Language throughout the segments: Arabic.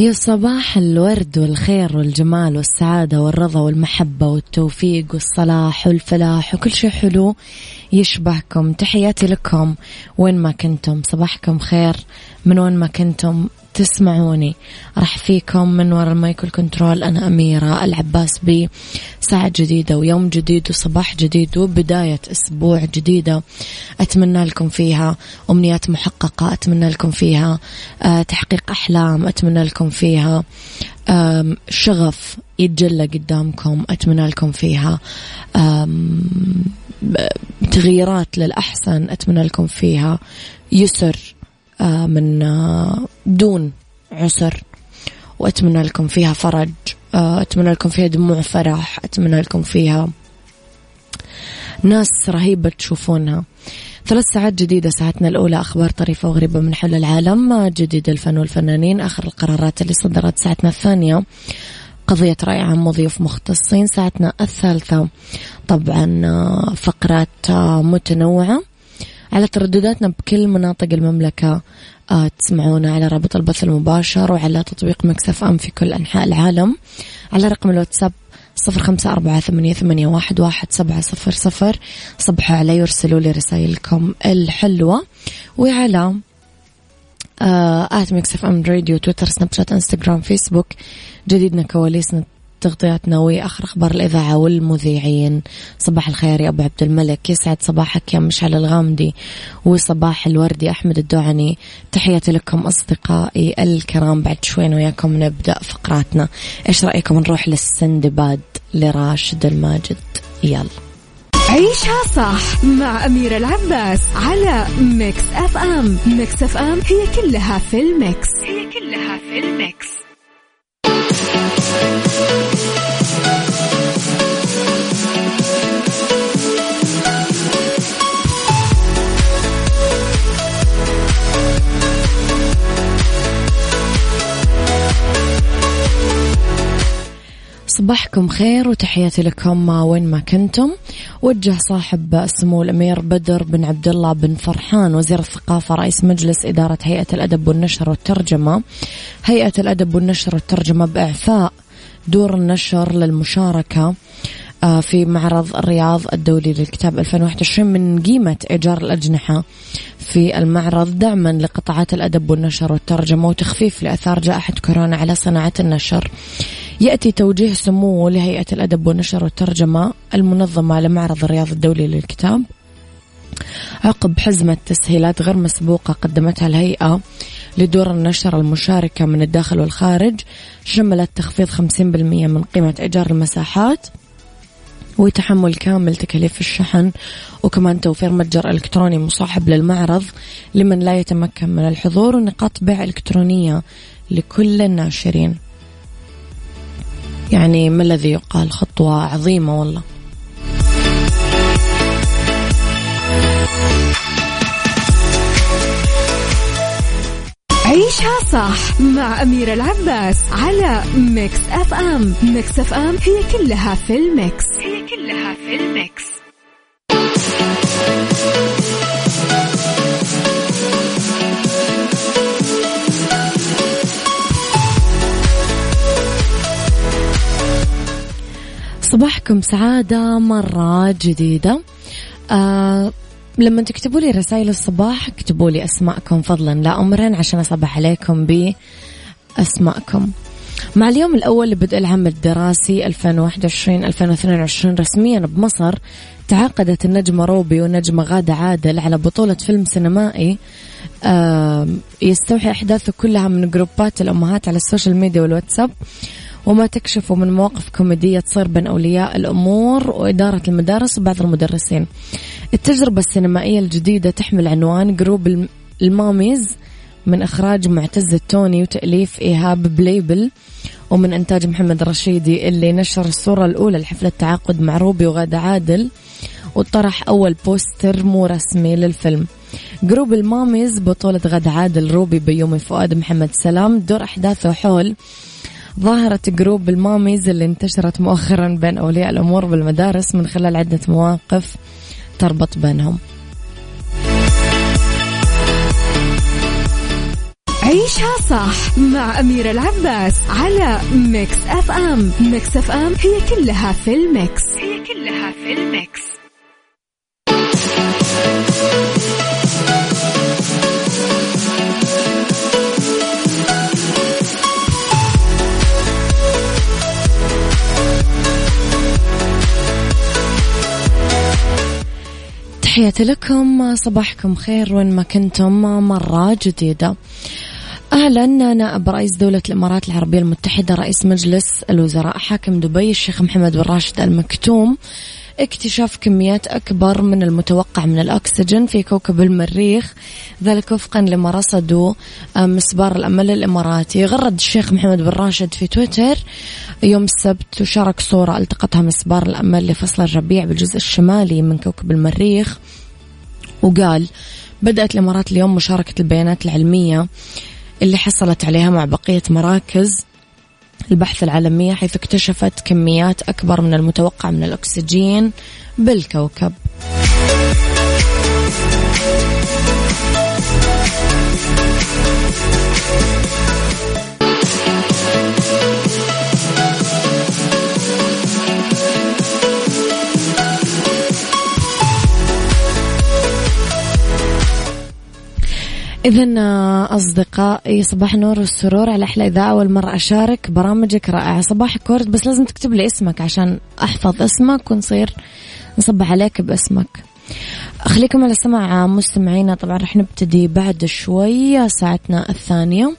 يا صباح الورد والخير والجمال والسعادة والرضا والمحبة والتوفيق والصلاح والفلاح وكل شيء حلو يشبهكم. تحياتي لكم. وين ما كنتم صباحكم خير. من وين ما كنتم تسمعوني. أرحب فيكم من وراء ال mic وال control أنا أميرة العباس بي. ساعة جديدة ويوم جديد وصباح جديد وبداية أسبوع جديدة أتمنى لكم فيها أمنيات محققة أتمنى لكم فيها أه تحقيق أحلام أتمنى لكم فيها شغف يتجلى قدامكم أتمنى لكم فيها تغييرات للأحسن أتمنى لكم فيها يسر آه، من آه، دون عسر. وأتمنى لكم فيها فرج آه، أتمنى لكم فيها دموع فرح أتمنى لكم فيها ناس رهيبة تشوفونها. ثلاث ساعات جديدة ساعتنا الأولى أخبار طريفة وغريبة من حول العالم. جديد الفن والفنانين آخر القرارات اللي صدرت ساعتنا الثانية. قضية رأي عام وضيوف مختصين ساعتنا الثالثة. طبعا فقرات متنوعة. على تردداتنا بكل مناطق المملكة آه تسمعونا على رابط البث المباشر وعلى تطبيق مكسف أم في كل أنحاء العالم. على رقم الواتساب صفر خمسة أربعة ثمانية, ثمانية واحد, واحد سبعة صفر صفر. صبحوا علي وارسلوا لي رسائلكم الحلوة. وعلى at Mix FM Radio تويتر سناب شات إنستغرام فيسبوك جديدنا كواليسنا تغطياتنا واخر أخبار الإذاعة والمذيعين. صباح الخير يا أبو عبد الملك. يسعد صباحك يا مشعل الغامدي وصباح الورد يا أحمد الدوعني. تحياتي لكم أصدقائي الكرام. بعد شوي وياكم نبدأ فقراتنا. إيش رأيكم نروح للسندباد لراشد الماجد؟ يلا. عيشها صح مع أميرة العباس على Mix FM. Mix FM هي كلها في ال mix. هي كلها في ال mix. صباحكم خير وتحياتي لكم وين ما كنتم. وجه صاحب السمو الأمير بدر بن عبد الله بن فرحان وزير الثقافة رئيس مجلس إدارة هيئة الأدب والنشر والترجمة. هيئة الأدب والنشر والترجمة بإعفاء دور النشر للمشاركة آه، في معرض الرياض الدولي للكتاب 2021 من قيمة إيجار الأجنحة في المعرض دعما لقطاعات الأدب والنشر والترجمة وتخفيف لأثار جائحة كورونا على صناعة النشر. يأتي توجيه سموه لهيئة الأدب والنشر والترجمة المنظمة لمعرض الرياض الدولي للكتاب عقب حزمة تسهيلات غير مسبوقة قدمتها الهيئة لدور النشر المشاركة من الداخل والخارج شملت تخفيض 50% من قيمة إيجار المساحات وتحمل كامل تكاليف الشحن وكمان توفير متجر إلكتروني مصاحب للمعرض لمن لا يتمكن من الحضور ونقاط بيع إلكترونية لكل الناشرين. يعني ما الذي يقال خطوة عظيمة والله. عيشها صح مع أميرة العباس على Mix FM Mix FM هي كلها في ال mix. هي كلها في ال mix. صباحكم سعادة مرة جديدة. آه لما تكتبوا لي رسائل الصباح اكتبوا لي أسماءكم فضلا لا أمرا عشان أصبح عليكم بأسماءكم. مع اليوم الأول لبدء العام الدراسي 2021-2022 رسميا بمصر تعاقدت النجمة روبي والنجمة غادة عادل على بطولة فيلم سينمائي. يستوحي أحداثه كلها من جروبات الأمهات على ال social media والواتساب. وما تكشفه من مواقف كوميدية تصير بين أولياء الأمور وإدارة المدارس وبعض المدرسين. التجربة السينمائية الجديدة تحمل عنوان جروب الماميز من إخراج معتز التوني وتأليف إيهاب بليبل ومن إنتاج محمد رشيدي اللي نشر الصورة الأولى لحفلة التعاقد مع روبي وغادة عادل وطرح أول بوستر مو رسمي للفيلم. جروب الماميز بطولة غادة عادل روبي بيومي فؤاد محمد سلام تدور أحداثه حول ظاهرة group ال mommies اللي انتشرت مؤخرا بين أولياء الأمور بالمدارس من خلال عدة مواقف تربط بينهم. عيشها صح مع أميرة العباس على Mix FM. Mix FM هي كلها في ال mix. هي كلها في ال mix. تحياتي لكم. صباحكم خير وين ما كنتم. مرة جديدة. أعلن نائب رئيس دولة الإمارات العربية المتحدة رئيس مجلس الوزراء حاكم دبي الشيخ محمد بن راشد المكتوم. اكتشاف كميات أكبر من المتوقع من الأكسجين في كوكب المريخ ذلك وفقا لما رصدوا آه، مسبار الأمل الإماراتي. غرد الشيخ محمد بن راشد في تويتر يوم السبت وشارك صورة التقطها مسبار الأمل لفصل الربيع بالجزء الشمالي من كوكب المريخ وقال بدأت الإمارات اليوم مشاركة البيانات العلمية اللي حصلت عليها مع بقية مراكز البحث العالمية حيث اكتشفت كميات أكبر من المتوقع من الأكسجين بالكوكب. إذا آه، أصدقائي صباح النور والسرور على أحلى إذاعة أول مرة أشارك برامجك رائعة. صباحك ورد بس لازم تكتب لي اسمك عشان أحفظ اسمك ونصير نصبح عليك باسمك. خليكم على سماع مستمعينا. طبعا رح نبتدي بعد شوي ساعتنا الثانية.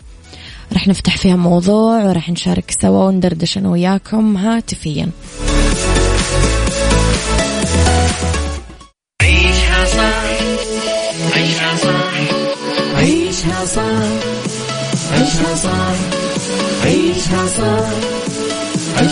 رح نفتح فيها موضوع ورح نشارك سوا وندردش أنا وياكم هاتفيا.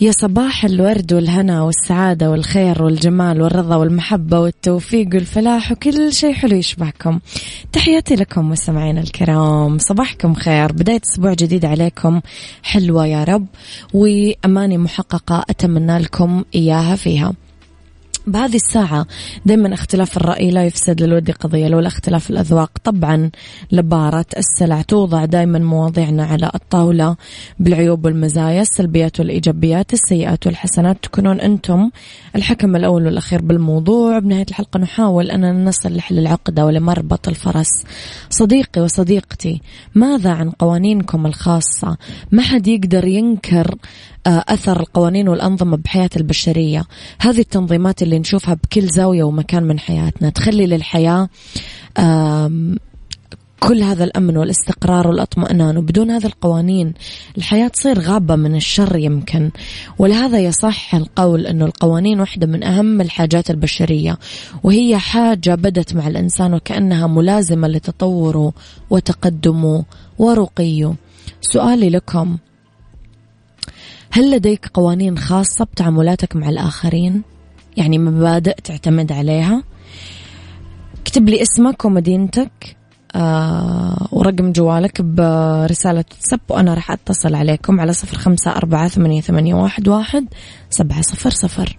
يا صباح الورد والهنا والسعادة والخير والجمال والرضا والمحبة والتوفيق والفلاح وكل شيء حلو يشبهكم تحياتي لكم مستمعينا الكرام. صباحكم خير. بداية أسبوع جديد عليكم. حلوة يا رب. وأماني محققة أتمنى لكم إياها فيها. بهذه الساعة دائما اختلاف الرأي لا يفسد للود قضية لولا اختلاف الأذواق. طبعا لبارة السلع توضع دائما مواضيعنا على الطاولة بالعيوب والمزايا السلبيات والإيجابيات السيئات والحسنات. تكونون أنتم الحكم الأول والأخير بالموضوع. بنهاية الحلقة نحاول أننا نصل لحل العقدة ولمربط الفرس. صديقي وصديقتي ماذا عن قوانينكم الخاصة؟ ما حد يقدر ينكر أثر القوانين والأنظمة بحياة البشرية. هذه التنظيمات اللي نشوفها بكل زاوية ومكان من حياتنا تخلي للحياة كل هذا الأمن والاستقرار والاطمئنان. وبدون هذه القوانين الحياة تصير غابة من الشر يمكن. ولهذا يصح القول أنه القوانين واحدة من أهم الحاجات البشرية وهي حاجة بدت مع الإنسان وكأنها ملازمة لتطوره وتقدمه ورقيه. سؤالي لكم هل لديك قوانين خاصة بتعاملاتك مع الآخرين؟ يعني مبادئ تعتمد عليها؟ اكتب لي اسمك ومدينتك آه ورقم جوالك برسالة واتساب وأنا راح أتصل عليكم على صفر خمسة أربعة ثمانية, ثمانية واحد, واحد سبعة صفر صفر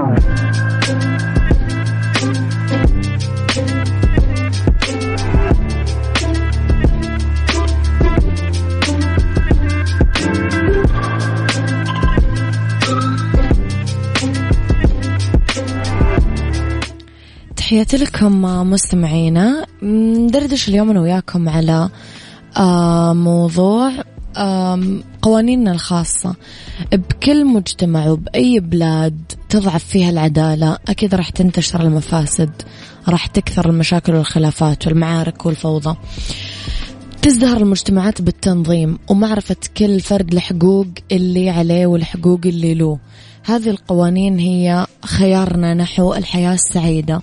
تحياتي لكم مستمعينا. ندردش اليوم أنا وياكم على آه، موضوع قوانيننا الخاصة. بكل مجتمع وبأي بلاد تضعف فيها العدالة أكيد راح تنتشر المفاسد راح تكثر المشاكل والخلافات والمعارك والفوضى. تزدهر المجتمعات بالتنظيم ومعرفة كل فرد الحقوق اللي عليه والحقوق اللي له. هذه القوانين هي خيارنا نحو الحياة السعيدة.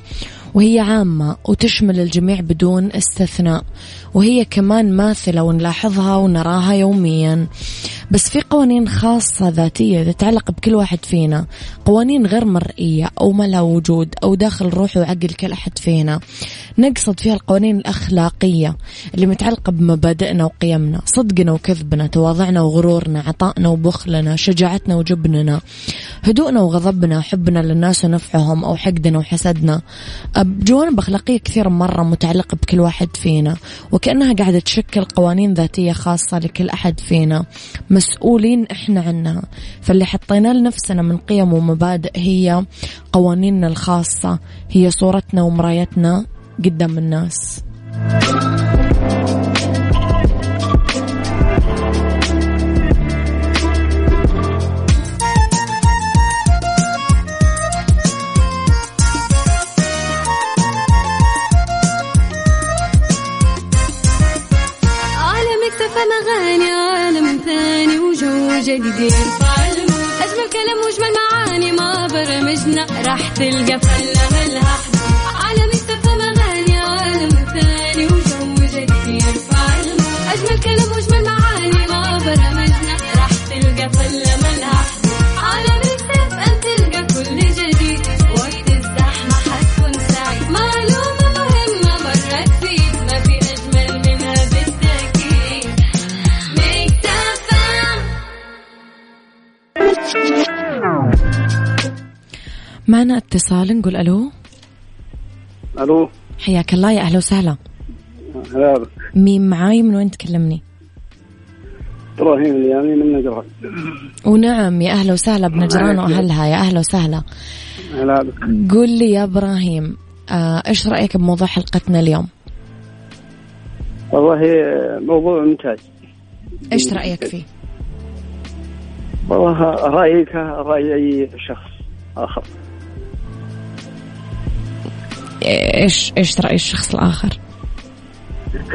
وهي عامة وتشمل الجميع بدون استثناء. وهي كمان ماثلة ونلاحظها ونراها يوميا. بس في قوانين خاصة ذاتية تتعلق بكل واحد فينا. قوانين غير مرئية أو ما لها وجود أو داخل روح وعقل كل أحد فينا. نقصد فيها القوانين الأخلاقية اللي متعلقة بمبادئنا وقيمنا صدقنا وكذبنا تواضعنا وغرورنا عطائنا وبخلنا شجاعتنا وجبننا هدوءنا وغضبنا حبنا للناس ونفعهم أو حقدنا وحسدنا. بجوانب أخلاقية كثير مرة متعلقة بكل واحد فينا وكأنها قاعدة تشكل قوانين ذاتية خاصة لكل أحد فينا مسؤولين إحنا عنها. فاللي حطينا لنفسنا من قيم ومبادئ هي قوانيننا الخاصة هي صورتنا ومرايتنا قدام الناس. جديد يرفع المود أجمل كلام وأجمل معاني ما برمجنا. راح تلقى فلة ملها كلام معاني ما برمجنا. راح تلقى معنا اتصال نقول ألو. ألو. حياك الله يا أهلا وسهلا. هلا مين معاي؟ من وين تكلمني؟ إبراهيم اليامي من نجران. ونعم يا أهلا وسهلا بنجران وأهلها يا أهلا وسهلا. هلا بك. قول لي يا إبراهيم آه، إيش رأيك بموضوع حلقتنا اليوم؟ والله موضوع ممتاز. إيش رأيك فيه؟ والله رايي كراي أي شخص آخر. إيش إيش رأي الشخص الآخر؟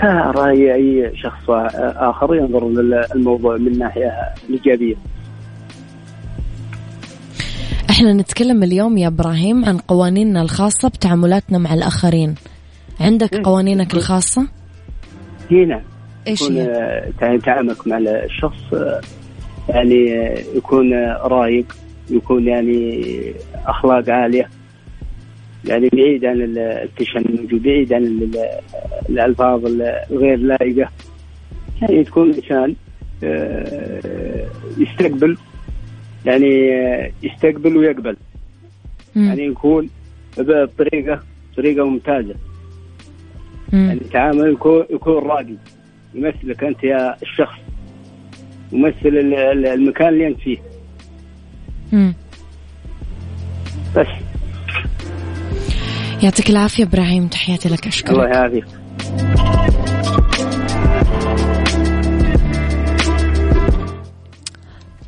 كرأي أي شخص آخر ينظر للموضوع من ناحية إيجابية إحنا نتكلم اليوم يا إبراهيم عن قوانيننا الخاصة بتعاملاتنا مع الآخرين عندك إيه. قوانينك الخاصة؟ هي نعم إيش هي؟ تعاملك مع الشخص يعني يكون رايق يكون يعني أخلاق عالية يعني بعيد عن التشنج وبعيد عن ال- الألفاظ الغير لائقة يعني تكون انسان آه، يستقبل يعني آه، يستقبل ويقبل مم. يعني يكون بطريقة طريقة ممتازة مم. يعني التعامل يكون يكون راقي يمثلك أنت يا الشخص يمثل ال- ال- المكان اللي أنت فيه مم. بس يعطيك العافية إبراهيم تحياتي لك أشكرك. الله يعافيك.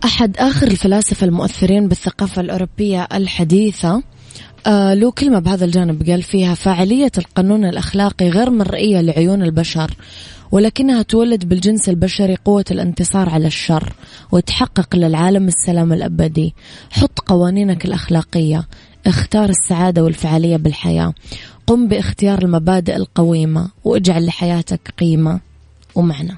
أحد آخر الفلاسفة المؤثرين بالثقافة الأوروبية الحديثة آه له كلمة بهذا الجانب قال فيها فاعلية القانون الأخلاقي غير مرئية لعيون البشر ولكنها تولد بالجنس البشري قوة الانتصار على الشر وتحقق للعالم السلام الأبدي. حط قوانينك الأخلاقية. اختار السعادة والفعالية بالحياة. قم باختيار المبادئ القويمة واجعل لحياتك قيمة ومعنى.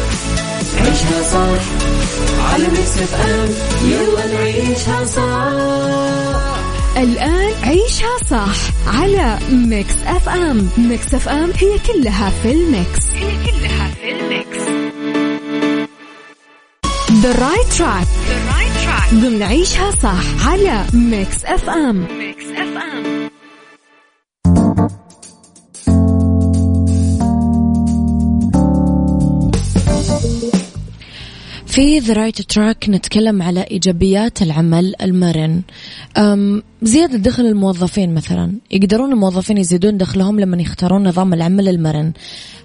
عيشها صح. على Mix FM يلا نعيشها صح. الآن عيشها صح على Mix FM Mix FM هي كلها في ال mix. هي كلها في ال mix. The right track. The right track. ضمن عيشها صح على Mix FM Mix في the right track نتكلم على إيجابيات العمل المرن. أم، زيادة دخل الموظفين مثلا. يقدرون الموظفين يزيدون دخلهم لما يختارون نظام العمل المرن.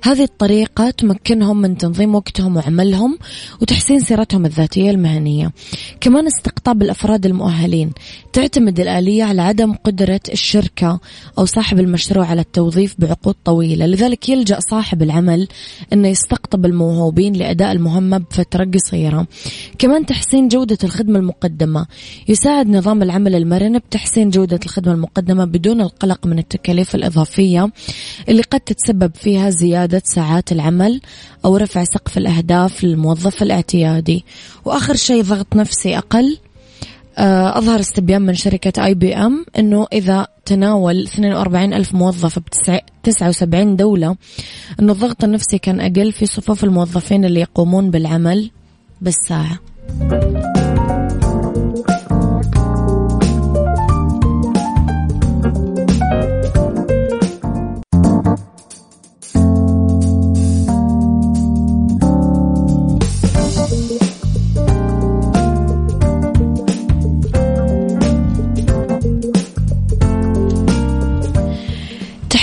هذه الطريقة تمكنهم من تنظيم وقتهم وعملهم وتحسين سيرتهم الذاتية المهنية. كمان استقطاب الأفراد المؤهلين. تعتمد الآلية على عدم قدرة الشركة أو صاحب المشروع على التوظيف بعقود طويلة. لذلك يلجأ صاحب العمل إنه يستقطب الموهوبين لأداء المهمة بفترة قصيرة. كمان تحسين جودة الخدمة المقدمة. يساعد نظام العمل المرن بتحسين جودة الخدمة المقدمة بدون القلق من التكاليف الإضافية اللي قد تتسبب فيها زياده ساعات العمل أو رفع سقف الأهداف للموظف الاعتيادي. وآخر شيء ضغط نفسي أقل. آه، أظهر استبيان من شركة آي بي أم أنه إذا تناول 42 ألف موظف ب 79 دولة أنه الضغط النفسي كان أقل في صفوف الموظفين اللي يقومون بالعمل بالساعة.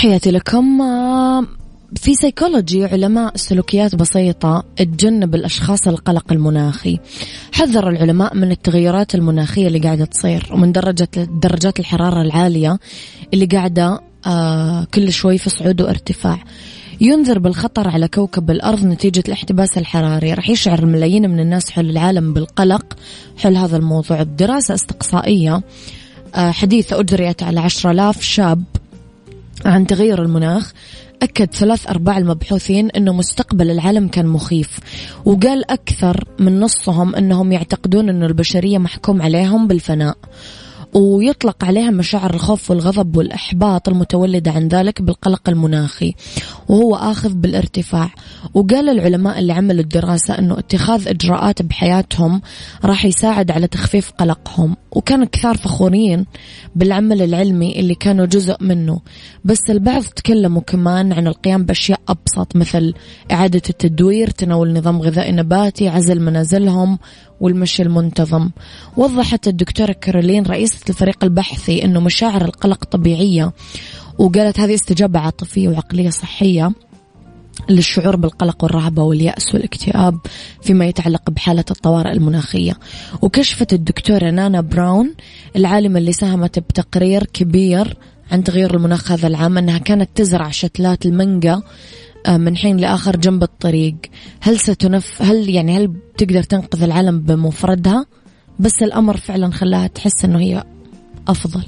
تحياتي لكم. في سيكولوجي علماء سلوكيات بسيطة تجنب الأشخاص القلق المناخي. حذر العلماء من التغيرات المناخية اللي قاعدة تصير ومن درجة درجات الحرارة العالية اللي قاعدة آه، كل شوي في صعود وارتفاع. ينذر بالخطر على كوكب الأرض نتيجة الاحتباس الحراري. راح يشعر الملايين من الناس حول العالم بالقلق حول هذا الموضوع. بدراسة أستقصائية آه، حديثة أجريت على عشرة آلاف شاب عن تغير المناخ أكد ثلاث أرباع المبحوثين أنه مستقبل العالم كان مخيف وقال أكثر من نصهم أنهم يعتقدون أنه البشرية محكوم عليهم بالفناء ويطلق عليها مشاعر الخوف والغضب والإحباط المتولدة عن ذلك بالقلق المناخي وهو آخذ بالارتفاع وقال العلماء اللي عملوا الدراسة أنه اتخاذ إجراءات بحياتهم راح يساعد على تخفيف قلقهم. وكانوا كثار فخورين بالعمل العلمي اللي كانوا جزء منه. بس البعض تكلموا كمان عن القيام بأشياء أبسط مثل إعادة التدوير تناول نظام غذائي نباتي عزل منازلهم والمشي المنتظم. وضحت الدكتورة كارولين رئيسة الفريق البحثي أنه مشاعر القلق طبيعية وقالت هذه استجابة عاطفية وعقلية صحية. للشعور بالقلق والرهبة واليأس والاكتئاب فيما يتعلق بحالة الطوارئ المناخية. وكشفت الدكتورة نانا براون العالمة اللي ساهمت بتقرير كبير عن تغير المناخ هذا العام أنها كانت تزرع شتلات المانجا آه، من حين لآخر جنب الطريق. هل ستنف هل يعني هل تقدر تنقذ العالم بمفردها؟ بس الأمر فعلا خلاها تحس أنه هي أفضل.